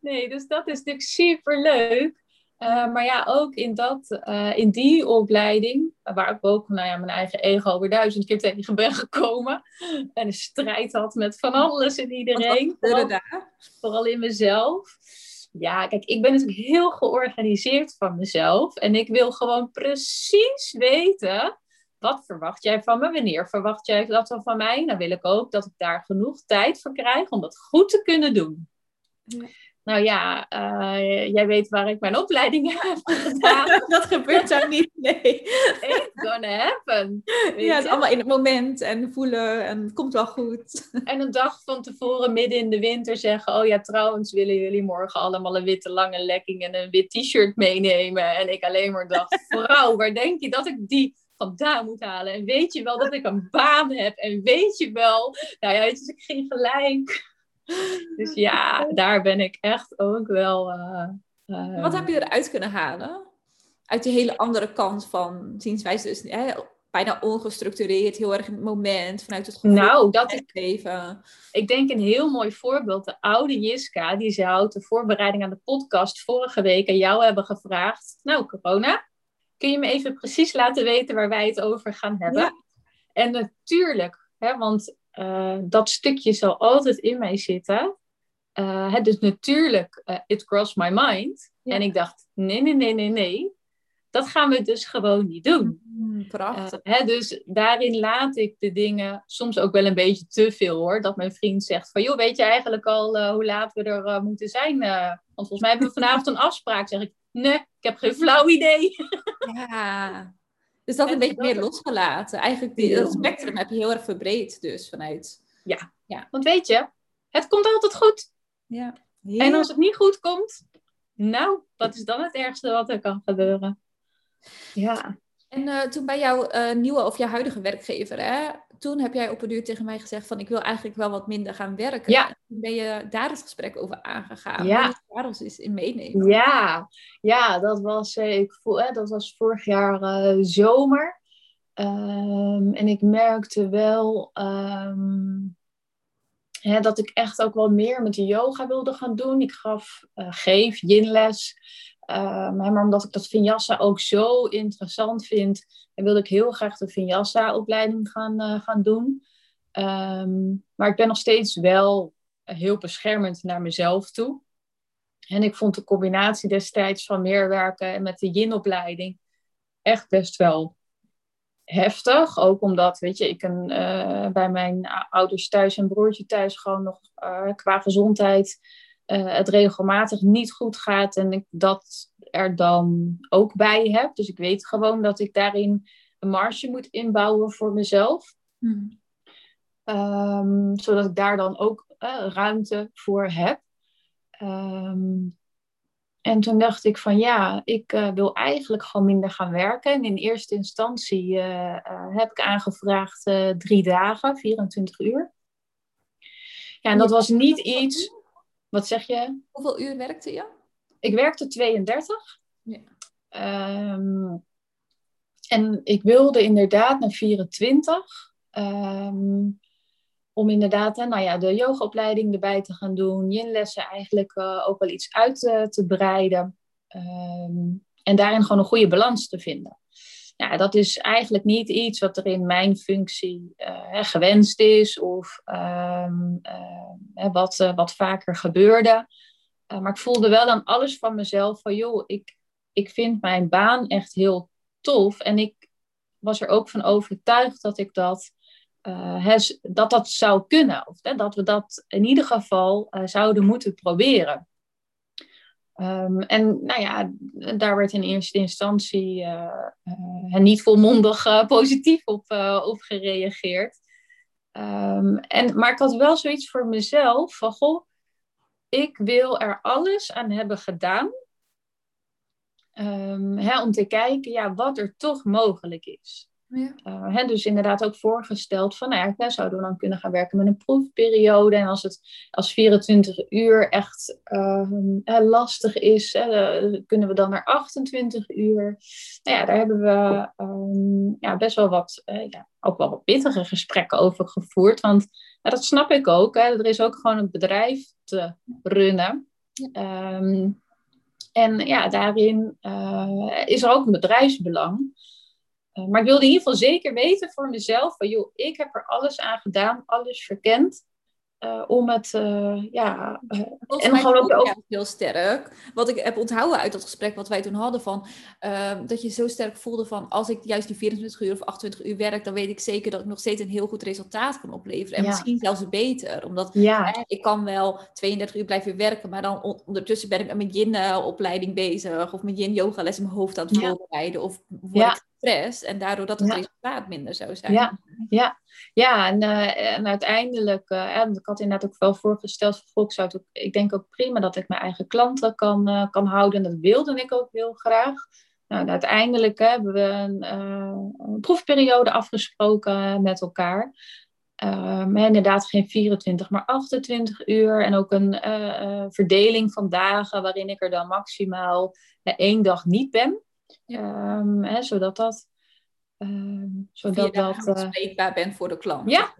Nee. dus dat is natuurlijk super leuk. Uh, maar ja, ook in, dat, in die opleiding, waar ik ook nou ja, mijn eigen ego weer duizend keer tegen ben gekomen. En een strijd had met van alles en iedereen. Vooral, vooral in mezelf. Ja, kijk, ik ben natuurlijk heel georganiseerd van mezelf. En ik wil gewoon precies weten. Wat verwacht jij van me? Wanneer verwacht jij dat van mij? Dan wil ik ook dat ik daar genoeg tijd voor krijg om dat goed te kunnen doen. Ja. Nou ja, uh, jij weet waar ik mijn opleiding heb gedaan. dat gebeurt daar niet, nee. It's gonna happen. Ja, het is allemaal in het moment en voelen en het komt wel goed. En een dag van tevoren, midden in de winter, zeggen... Oh ja, trouwens willen jullie morgen allemaal een witte lange lekking en een wit t-shirt meenemen. En ik alleen maar dacht, vrouw, waar denk je dat ik die vandaan moet halen? En weet je wel dat ik een baan heb? En weet je wel... Nou ja, dus ik ging gelijk dus ja, daar ben ik echt ook wel. Uh, Wat heb je eruit kunnen halen? Uit die hele andere kant van zienswijze. Dus, hè, bijna ongestructureerd, heel erg in het moment, vanuit het gevoel nou, dat ik, leven. Ik denk een heel mooi voorbeeld. De oude Jiska, die zou de voorbereiding aan de podcast vorige week aan jou hebben gevraagd. Nou, corona, kun je me even precies laten weten waar wij het over gaan hebben? Ja. En natuurlijk, hè, want uh, dat stukje zal altijd in mij zitten. Uh, dus natuurlijk, uh, it crossed my mind. En ik dacht, nee, nee, nee, nee, nee. Dat gaan we dus gewoon niet doen. Mm, prachtig. Hè, dus daarin laat ik de dingen soms ook wel een beetje te veel hoor. Dat mijn vriend zegt van, joh, weet je eigenlijk al hoe laat we er moeten zijn? want volgens mij hebben we vanavond een afspraak. Zeg ik, nee, ik heb geen flauw idee. ja, dus dat een beetje meer losgelaten. Eigenlijk die, dat spectrum heb je heel erg verbreed dus vanuit. Ja. ja, want weet je, het komt altijd goed. Ja. En als het niet goed komt, nou, wat is dan het ergste wat er kan gebeuren? Ja. En uh, toen bij jouw uh, nieuwe of jouw huidige werkgever, hè, toen heb jij op een uur tegen mij gezegd van ik wil eigenlijk wel wat minder gaan werken. Ja. Toen ben je daar het gesprek over aangegaan. Ja. daar ons eens in meenemen. Ja, ja dat, was, eh, ik voel, hè, dat was vorig jaar uh, zomer. Um, en ik merkte wel um, hè, dat ik echt ook wel meer met de yoga wilde gaan doen. Ik gaf, uh, geef yinles. Um, maar omdat ik dat vinyasa ook zo interessant vind, wilde ik heel graag de vinyasa-opleiding gaan, uh, gaan doen. Um, maar ik ben nog steeds wel heel beschermend naar mezelf toe. En ik vond de combinatie destijds van meer werken en met de yin-opleiding echt best wel heftig. Ook omdat, weet je, ik een, uh, bij mijn ouders thuis en broertje thuis gewoon nog uh, qua gezondheid uh, het regelmatig niet goed gaat en ik dat er dan ook bij heb. Dus ik weet gewoon dat ik daarin een marge moet inbouwen voor mezelf. Hmm. Um, zodat ik daar dan ook uh, ruimte voor heb. Um, en toen dacht ik van ja, ik uh, wil eigenlijk gewoon minder gaan werken. En in eerste instantie uh, heb ik aangevraagd drie dagen, 24 uur. Ja, en dat was niet iets wat zeg je? Hoeveel uur werkte je? Ik werkte 32. Ja. Um, en ik wilde inderdaad naar 24. Um, om inderdaad hè, nou ja, de yogaopleiding erbij te gaan doen. Yinlessen eigenlijk uh, ook wel iets uit uh, te breiden. Um, en daarin gewoon een goede balans te vinden. Ja, dat is eigenlijk niet iets wat er in mijn functie uh, gewenst is of um, uh, wat, uh, wat vaker gebeurde. maar ik voelde wel dan alles van mezelf van joh, ik, ik vind mijn baan echt heel tof. En ik was er ook van overtuigd dat ik dat, hes, dat, dat zou kunnen. Of dat we dat in ieder geval zouden moeten proberen. Um, en nou ja, daar werd in eerste instantie uh, uh, niet volmondig uh, positief op, op gereageerd. Um, en, maar ik had wel zoiets voor mezelf van, goh, ik wil er alles aan hebben gedaan um, hè, om te kijken ja, wat er toch mogelijk is. Ja. Uh, hè, dus inderdaad ook voorgesteld van, nou ja, zouden we dan kunnen gaan werken met een proefperiode. En als het als 24 uur echt uh, lastig is, uh, kunnen we dan naar 28 uur. Nou ja, daar hebben we um, ja, best wel wat, ja, ook wel wat pittige gesprekken over gevoerd. Want ja, dat snap ik ook. Hè. Er is ook gewoon een bedrijf te runnen. Um, en ja, daarin is er ook een bedrijfsbelang. Uh, maar ik wilde in ieder geval zeker weten voor mezelf: van joh, ik heb er alles aan gedaan, alles verkend. Uh, om het, uh, ja. en gewoon ook, ook heel sterk. Wat ik heb onthouden uit dat gesprek wat wij toen hadden: van, dat je zo sterk voelde van als ik juist die 24 uur of 28 uur werk, dan weet ik zeker dat ik nog steeds een heel goed resultaat kan opleveren. En ja. misschien zelfs beter. Omdat ja. ik kan wel 32 uur blijven werken, maar dan on ondertussen ben ik met mijn yin-opleiding bezig. Of mijn yin-yoga-les in mijn hoofd aan het ja. voorbereiden. Of word ik stress en daardoor dat het ja. resultaat minder zou zijn. Ja, ja. ja en, uh, en uiteindelijk, uh, en ik had inderdaad ook wel voorgesteld, voor ik, ook, denk ook prima dat ik mijn eigen klanten kan, uh, kan houden. En dat wilde ik ook heel graag. Nou, uiteindelijk hebben we een, een proefperiode afgesproken met elkaar. Um, inderdaad geen 24, maar 28 uur. En ook een verdeling van dagen waarin ik er dan maximaal één dag niet ben. Um, hè, zodat dat. Uh, zodat dat uh, spreekbaar bent voor de klant. Ja,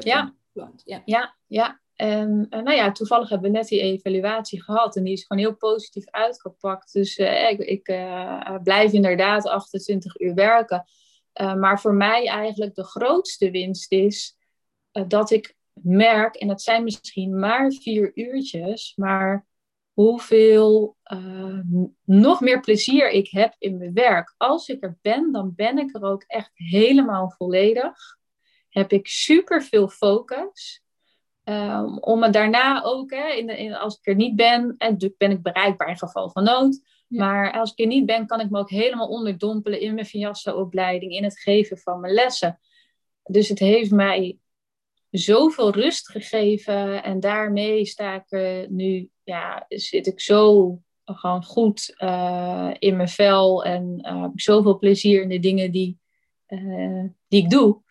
ja. Klant. ja. ja, ja. En nou ja, toevallig hebben we net die evaluatie gehad en die is gewoon heel positief uitgepakt. Dus ik, ik blijf inderdaad 28 uur werken. maar voor mij eigenlijk de grootste winst is dat ik merk, en dat zijn misschien maar vier uurtjes, maar hoeveel uh, nog meer plezier ik heb in mijn werk. Als ik er ben, dan ben ik er ook echt helemaal volledig. Heb ik super veel focus. Um, om me daarna ook, hè, in de, in, als ik er niet ben, en ben ik bereikbaar in geval van nood. Maar als ik er niet ben, kan ik me ook helemaal onderdompelen in mijn Vinyasa-opleiding, in het geven van mijn lessen. Dus het heeft mij zoveel rust gegeven. En daarmee sta ik uh, nu, ja, zit ik zo gewoon goed uh, in mijn vel. En uh, heb ik zoveel plezier in de dingen die, die ik doe.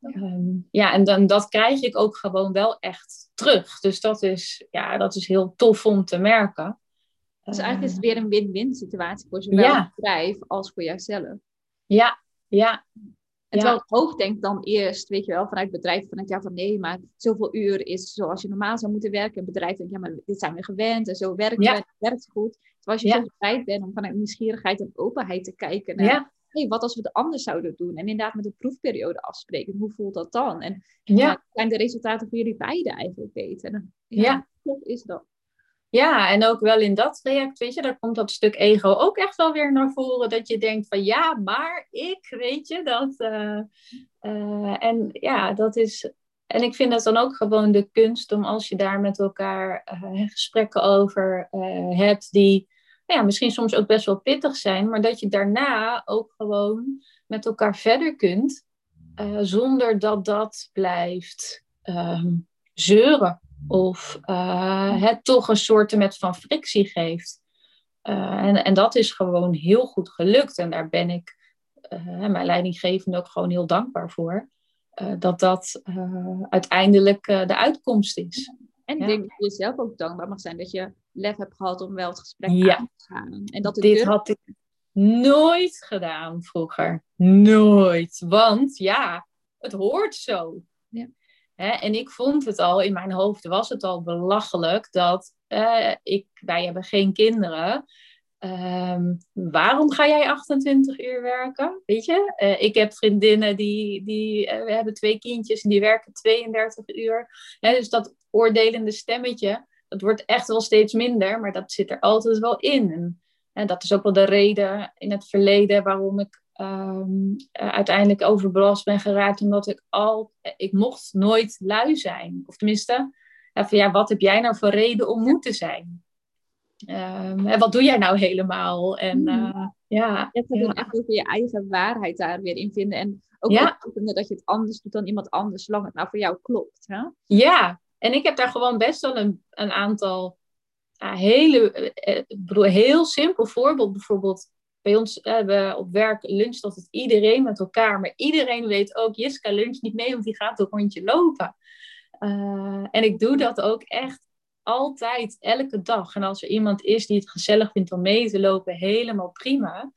Um, ja, en dan, dat krijg ik ook gewoon wel echt terug. Dus dat is, ja, dat is heel tof om te merken. Dus eigenlijk is het weer een win-win situatie voor zowel ja. het bedrijf als voor jouzelf. Ja, ja. En terwijl ik hoog denk dan eerst, weet je wel, vanuit het bedrijf, vanuit ja van nee, maar zoveel uur is zoals je normaal zou moeten werken. Een bedrijf denkt, ja, maar dit zijn we gewend en zo werkt het, werkt goed. Terwijl als je zo bereid bent om vanuit nieuwsgierigheid en openheid te kijken naar, hey, wat als we het anders zouden doen? En inderdaad met een proefperiode afspreken, hoe voelt dat dan? En ja. zijn de resultaten voor jullie beiden eigenlijk beter? En, ja, ja. is dat. Ja, en ook wel in dat traject, weet je, daar komt dat stuk ego ook echt wel weer naar voren. Dat je denkt van ja, maar ik, weet je, dat. Uh, uh, en ja, dat is. En ik vind dat dan ook gewoon de kunst om als je daar met elkaar uh, gesprekken over hebt, die ja, misschien soms ook best wel pittig zijn, maar dat je daarna ook gewoon met elkaar verder kunt, zonder dat dat blijft ehm, zeuren of uh, het toch een soort met van frictie geeft. Uh, en, en dat is gewoon heel goed gelukt. En daar ben ik uh, mijn leidinggevende ook gewoon heel dankbaar voor. dat dat uiteindelijk de uitkomst is. En ik denk dat je jezelf ook dankbaar mag zijn dat je lef hebt gehad om wel het gesprek ja. aan te gaan. En dat Dit had ik nooit gedaan vroeger. Nooit. Want ja, het hoort zo. Ja. Hè? En ik vond het al, in mijn hoofd was het al belachelijk dat uh, ik, wij hebben geen kinderen. Um, waarom ga jij 28 uur werken? Weet je, uh, ik heb vriendinnen die, die uh, we hebben twee kindjes en die werken 32 uur. Hè, dus dat oordelende stemmetje, dat wordt echt wel steeds minder, maar dat zit er altijd wel in. En, en dat is ook wel de reden in het verleden waarom ik um, uiteindelijk overbelast ben geraakt omdat ik al, ik mocht nooit lui zijn. Of tenminste, van ja, wat heb jij nou voor reden om moe te zijn? Um, en wat doe jij nou helemaal? En uh, ja. Je ja. echt over je eigen waarheid daar weer in vinden. En ook ja. dat je het anders doet dan iemand anders, zolang het nou voor jou klopt. Hè? Ja, en ik heb daar gewoon best wel een, een aantal uh, hele, uh, heel simpel voorbeeld bijvoorbeeld bij ons hebben we op werk lunch het iedereen met elkaar. Maar iedereen weet ook, Jiska lunch niet mee, want die gaat een rondje lopen. Uh, en ik doe dat ook echt altijd, elke dag. En als er iemand is die het gezellig vindt om mee te lopen, helemaal prima.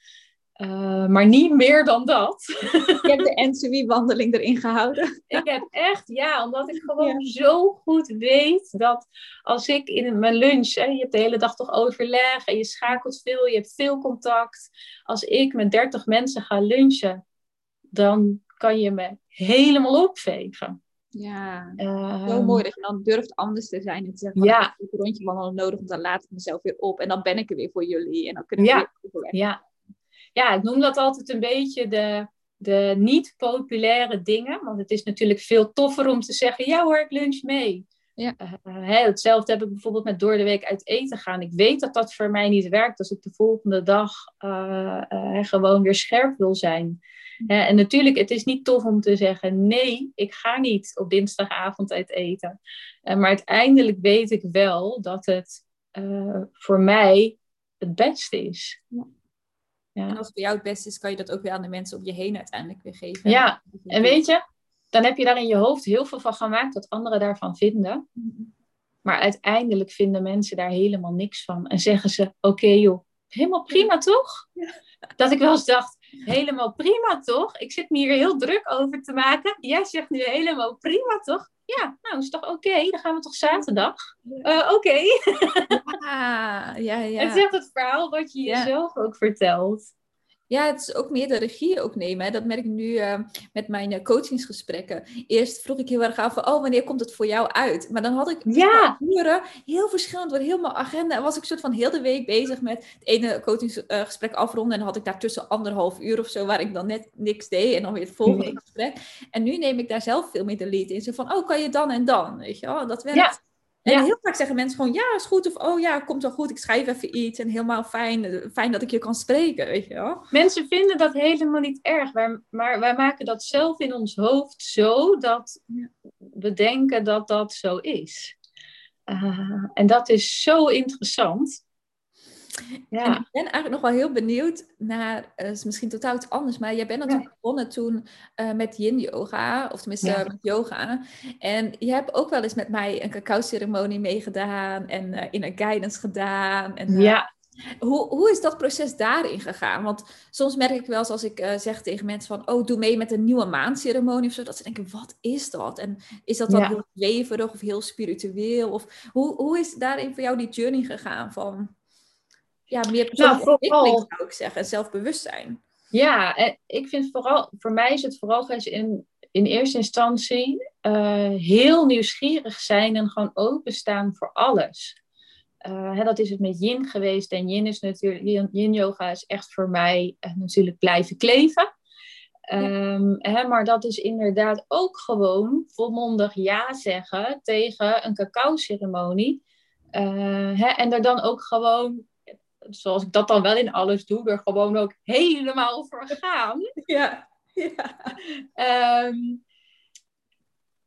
Uh, maar niet meer dan dat. Je hebt de NCW-wandeling erin gehouden. ik heb echt, ja, omdat ik gewoon zo goed weet dat als ik in mijn lunch, hè, je hebt de hele dag toch overleg en je schakelt veel, je hebt veel contact. Als ik met 30 mensen ga lunchen, dan kan je me helemaal opvegen. Ja, uh, zo mooi dat je dan durft anders te zijn en te zeggen, ja. ik heb een rondje wandelen nodig, want dan laat ik mezelf weer op en dan ben ik er weer voor jullie en dan kunnen we ja. weer Ja, ja, ik noem dat altijd een beetje de, de niet populaire dingen. Want het is natuurlijk veel toffer om te zeggen, ja hoor, ik lunch mee. Ja. Uh, hè, hetzelfde heb ik bijvoorbeeld met door de week uit eten gaan. Ik weet dat dat voor mij niet werkt als ik de volgende dag uh, uh, gewoon weer scherp wil zijn. en natuurlijk, het is niet tof om te zeggen: nee, ik ga niet op dinsdagavond uit eten. maar uiteindelijk weet ik wel dat het voor mij het beste is. Ja. Ja. En als het voor jou het beste is, kan je dat ook weer aan de mensen om je heen uiteindelijk weer geven. Ja, en weet je, dan heb je daar in je hoofd heel veel van gemaakt wat anderen daarvan vinden. Mm-hmm. Maar uiteindelijk vinden mensen daar helemaal niks van. En zeggen ze, oké joh, helemaal prima toch? Dat ik wel eens dacht, helemaal prima toch? Ik zit me hier heel druk over te maken. Jij zegt nu helemaal prima toch? Ja, nou is toch oké? Dan gaan we toch zaterdag? Uh, oké. ja, ja, ja. Het zegt het verhaal wat je jezelf ook vertelt. Ja, het is ook meer de regie ook nemen. Hè. Dat merk ik nu uh, met mijn uh, coachingsgesprekken. Eerst vroeg ik heel erg af van, oh, wanneer komt het voor jou uit? Maar dan had ik ja. uren, heel verschillend, door helemaal agenda. En was ik soort van heel de week bezig met het ene coachingsgesprek uh, afronden. En dan had ik daartussen anderhalf uur of zo, waar ik dan net niks deed. En dan weer het volgende nee. gesprek. En nu neem ik daar zelf veel meer de lead in. Zo van, oh, kan je dan en dan? Weet je wel, dat werkt. Ja. En heel vaak zeggen mensen gewoon, ja, is goed. Of, oh ja, komt wel goed. Ik schrijf even iets. En helemaal fijn, fijn dat ik je kan spreken, weet je wel. Mensen vinden dat helemaal niet erg. Maar, maar wij maken dat zelf in ons hoofd zo dat we denken dat dat zo is. Uh, en dat is zo interessant. Ja. ik ben eigenlijk nog wel heel benieuwd naar, uh, is misschien totaal iets anders, maar jij bent natuurlijk ja. begonnen toen uh, met yin yoga, of tenminste ja. met yoga. En je hebt ook wel eens met mij een cacao ceremonie meegedaan en uh, in een guidance gedaan. En, ja. Hoe, hoe is dat proces daarin gegaan? Want soms merk ik wel eens als ik zeg tegen mensen van, oh, doe mee met een nieuwe maanceremonie of zo, dat ze denken, wat is dat? En is dat dan heel zweverig of heel spiritueel? Of hoe, hoe is daarin voor jou die journey gegaan van ja, meer persoonlijke nou, ontwikkeling zou ik zeggen, zelfbewustzijn. Ja, en ik vind vooral, voor mij is het vooral in, in eerste instantie uh, heel nieuwsgierig zijn en gewoon openstaan voor alles. Uh, hè, dat is het met yin geweest. En yin is natuurlijk, yin yoga is echt voor mij uh, natuurlijk blijven kleven. Um, ja. hè, maar dat is inderdaad ook gewoon volmondig ja zeggen tegen een cacao ceremonie. Hè, en er dan ook gewoon zoals ik dat dan wel in alles doe, er gewoon ook helemaal voor gaan. Ja. ja. Um,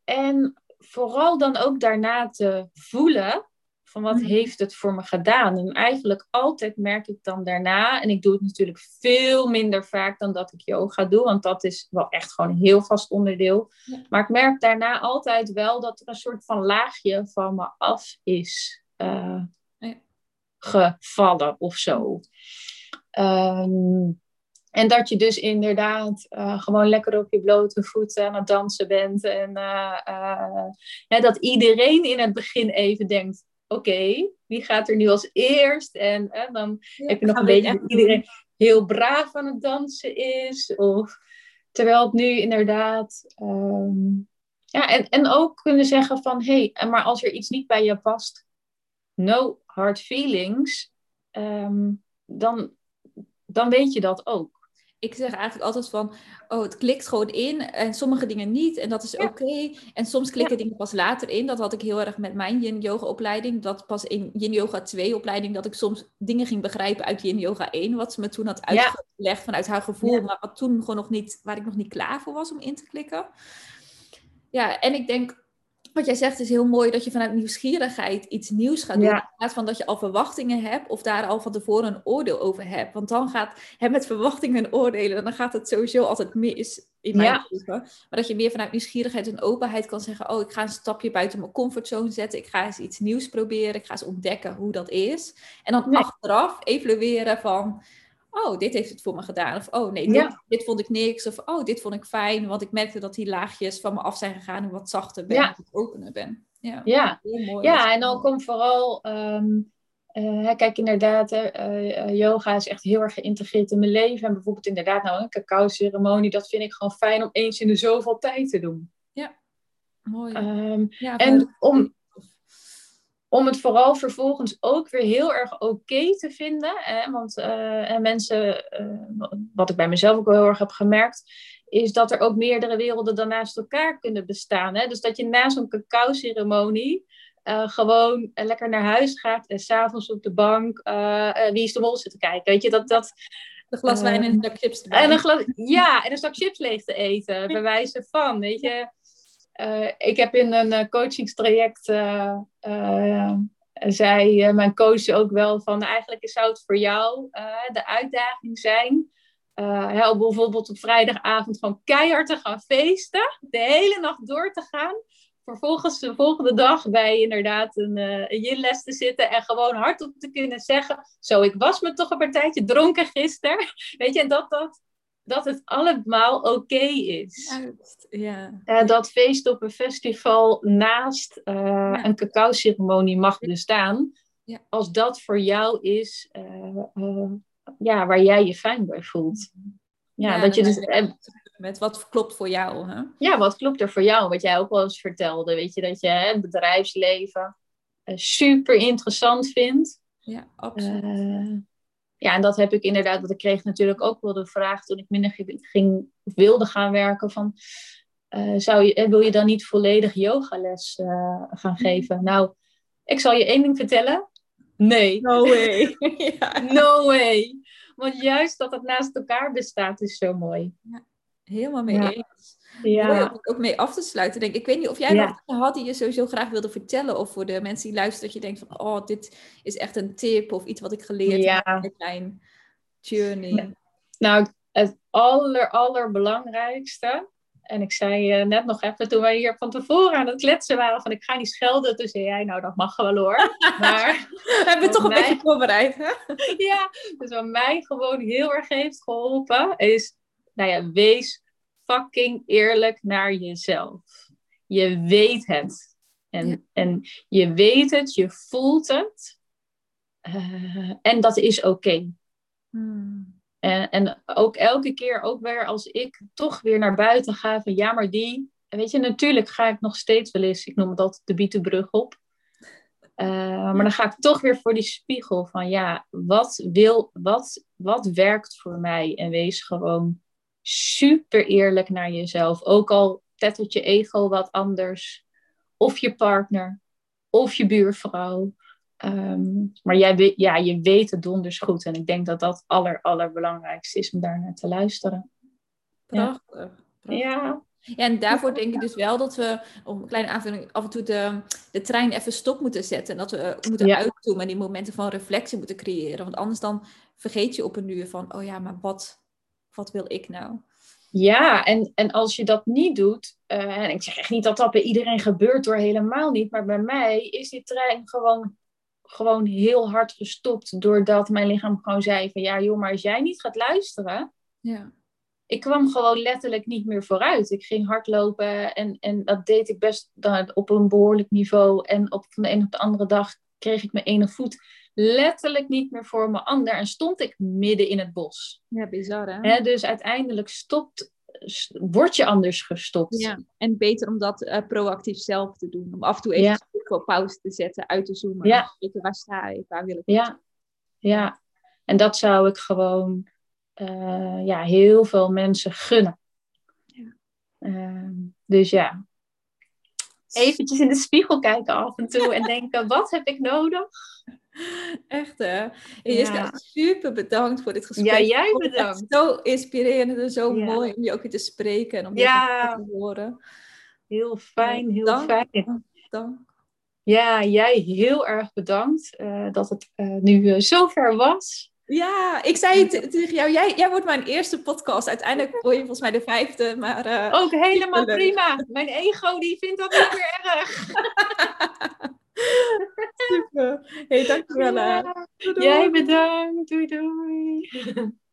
en vooral dan ook daarna te voelen van wat heeft het voor me gedaan. En eigenlijk altijd merk ik dan daarna, en ik doe het natuurlijk veel minder vaak dan dat ik yoga doe, want dat is wel echt gewoon een heel vast onderdeel. Ja. Maar ik merk daarna altijd wel dat er een soort van laagje van me af is. Uh, gevallen of zo. Um, en dat je dus inderdaad uh, gewoon lekker op je blote voeten aan het dansen bent. En uh, uh, dat iedereen in het begin even denkt: oké, okay, wie gaat er nu als eerst? En dan ja, heb je nog een beetje dat iedereen heel braaf aan het dansen is. Of, terwijl het nu inderdaad. Um, ja, en, en ook kunnen zeggen van hé, hey, maar als er iets niet bij je past, no hard feelings, um, dan, dan weet je dat ook. Ik zeg eigenlijk altijd van, oh, het klikt gewoon in en sommige dingen niet en dat is ja. oké. Okay. En soms klikken ja. dingen pas later in. Dat had ik heel erg met mijn yin yoga opleiding. Dat pas in yin yoga 2 opleiding, dat ik soms dingen ging begrijpen uit yin yoga 1, wat ze me toen had uitgelegd ja. vanuit haar gevoel, maar wat toen gewoon nog niet, waar ik nog niet klaar voor was om in te klikken. Ja, en ik denk wat jij zegt is heel mooi dat je vanuit nieuwsgierigheid iets nieuws gaat doen. Ja. In plaats van dat je al verwachtingen hebt of daar al van tevoren een oordeel over hebt. Want dan gaat het met verwachtingen en oordelen, dan gaat het sowieso altijd mis in mijn ja. Maar dat je meer vanuit nieuwsgierigheid en openheid kan zeggen: Oh, ik ga een stapje buiten mijn comfortzone zetten. Ik ga eens iets nieuws proberen. Ik ga eens ontdekken hoe dat is. En dan achteraf evalueren van oh, dit heeft het voor me gedaan. Of oh nee, dit, dit, vond ik niks. Of oh, dit vond ik fijn. Want ik merkte dat die laagjes van me af zijn gegaan en wat zachter ben, ja. wat opener ben. Ja, ja. Mooi, ja en dan komt vooral, um, uh, kijk inderdaad, uh, yoga is echt heel erg geïntegreerd in mijn leven. En bijvoorbeeld inderdaad nou een cacao ceremonie, dat vind ik gewoon fijn om eens in de zoveel tijd te doen. Ja, mooi. Um, ja, en om, om het vooral vervolgens ook weer heel erg oké okay te vinden. Hè? Want uh, en mensen, uh, wat ik bij mezelf ook wel heel erg heb gemerkt, is dat er ook meerdere werelden dan naast elkaar kunnen bestaan. Hè? Dus dat je na zo'n cacao-ceremonie uh, gewoon lekker naar huis gaat en s'avonds op de bank Wie is de Mol zit te kijken. Weet je, dat... dat een glas wijn en een zak chips erbij. En een glas, ja, en een zak chips leeg te eten, bij wijze van, weet je. Uh, ik heb in een uh, coachingstraject, uh, zei mijn coach ook wel van, eigenlijk zou het voor jou de uitdaging zijn, hè, bijvoorbeeld op vrijdagavond gewoon keihard te gaan feesten, de hele nacht door te gaan, vervolgens de volgende dag bij inderdaad een, een yin-les te zitten en gewoon hardop te kunnen zeggen, zo, ik was me toch een partijtje dronken gisteren, weet je, en dat dat dat het allemaal oké is. Juist, ja. Uh, dat feest op een festival naast uh, ja. een cacao-ceremonie mag bestaan. Ja. Als dat voor jou is uh, ja, waar jij je fijn bij voelt. Ja, ja dat je dus. Met wat klopt voor jou. Hè? Ja, wat klopt er voor jou? Wat jij ook wel eens vertelde. Weet je, dat je hè, het bedrijfsleven super interessant vindt. Ja, absoluut. Ja, en dat heb ik inderdaad, want ik kreeg natuurlijk ook wel de vraag toen ik minder ging, wilde gaan werken van, uh, zou je, wil je dan niet volledig yogales uh, gaan geven? Nou, ik zal je één ding vertellen. Nee. No way. ja. No way. Want juist dat het naast elkaar bestaat is zo mooi. Ja, helemaal mee Ja. eens. Ja. Mooi om het ook mee af te sluiten. Denk. ik. ik weet niet of jij Ja. nog had die je sowieso graag wilde vertellen. Of voor de mensen die luisteren, dat je denkt van, oh, dit is echt een tip. Of iets wat ik geleerd Ja. heb in mijn journey. Nou, het aller, allerbelangrijkste. En ik zei eh, net nog even toen wij hier van tevoren aan het kletsen waren: van ik ga niet schelden. Toen zei jij, nou dat mag wel hoor. Maar We hebben het toch een mij- beetje voorbereid, hè? ja, dus wat mij gewoon heel erg heeft geholpen is, nou ja, wees fucking eerlijk naar jezelf. Je weet het. En, Ja. en je weet het, je voelt het. Eh, en dat is oké. Hmm. En, en ook elke keer, ook weer als ik toch weer naar buiten ga van ja, maar die. Weet je, natuurlijk ga ik nog steeds wel eens, ik noem het altijd de bietenbrug op. Eh, maar dan ga ik toch weer voor die spiegel van ja, wat wil, wat, wat werkt voor mij? En wees gewoon super eerlijk naar jezelf. Ook al tettert je ego wat anders. Of je partner, of je buurvrouw. Ehm, maar jij, ja, je weet het donders goed. En ik denk dat dat aller, allerbelangrijkste is om daar naar te luisteren. Prachtig. prachtig. Ja, Ja, en daarvoor denk ik dus wel dat we, om een kleine aanvulling, af en toe de, de trein even stop moeten zetten. En dat we eh, moeten Ja. uitzoomen en die momenten van reflectie moeten creëren. Want anders dan vergeet je op een uur van, oh ja, maar wat, wat wil ik nou? ja en, en als je dat niet doet, eh, en ik zeg echt niet dat dat bij iedereen gebeurt door helemaal niet, maar bij mij is die trein gewoon, gewoon heel hard gestopt. Doordat mijn lichaam gewoon zei van ja joh, maar als jij niet gaat luisteren, Ja. ik kwam gewoon letterlijk niet meer vooruit. Ik ging hardlopen en, en dat deed ik best dan op een behoorlijk niveau. En op, van de een op de andere dag kreeg ik mijn ene voet letterlijk niet meer voor mijn ander. En stond ik midden in het bos. Ja, bizar hè? Dus uiteindelijk stopt, word je anders gestopt. Ja, en beter om dat eh, proactief zelf te doen. Om af en toe even Ja. pauze te zetten, uit te zoomen. Ja. Kijken, waar sta ik, waar wil ik Ja, ja. En dat zou ik gewoon eh, ja, heel veel mensen gunnen. Ja. Ehm, dus ja, eventjes in de spiegel kijken af en toe en denken, wat heb ik nodig? Echt hè? En Jiska, Ja. super bedankt voor dit gesprek. Ja, jij bedankt. Zo inspirerend en zo Ja. mooi om je ook weer te spreken en om Ja. je te horen. Heel fijn, heel Dank. fijn. Dank. Ja, jij heel erg bedankt eh, dat het eh, nu eh, zover was. Ja, ik zei het tegen jou, jij, jij wordt mijn eerste podcast. Uiteindelijk word je volgens mij de vijfde, maar... eh, Ook helemaal prima. Mijn ego die vindt dat niet meer erg. super. Hey, dankjewel. Ja. Jij bedankt. Doei doei.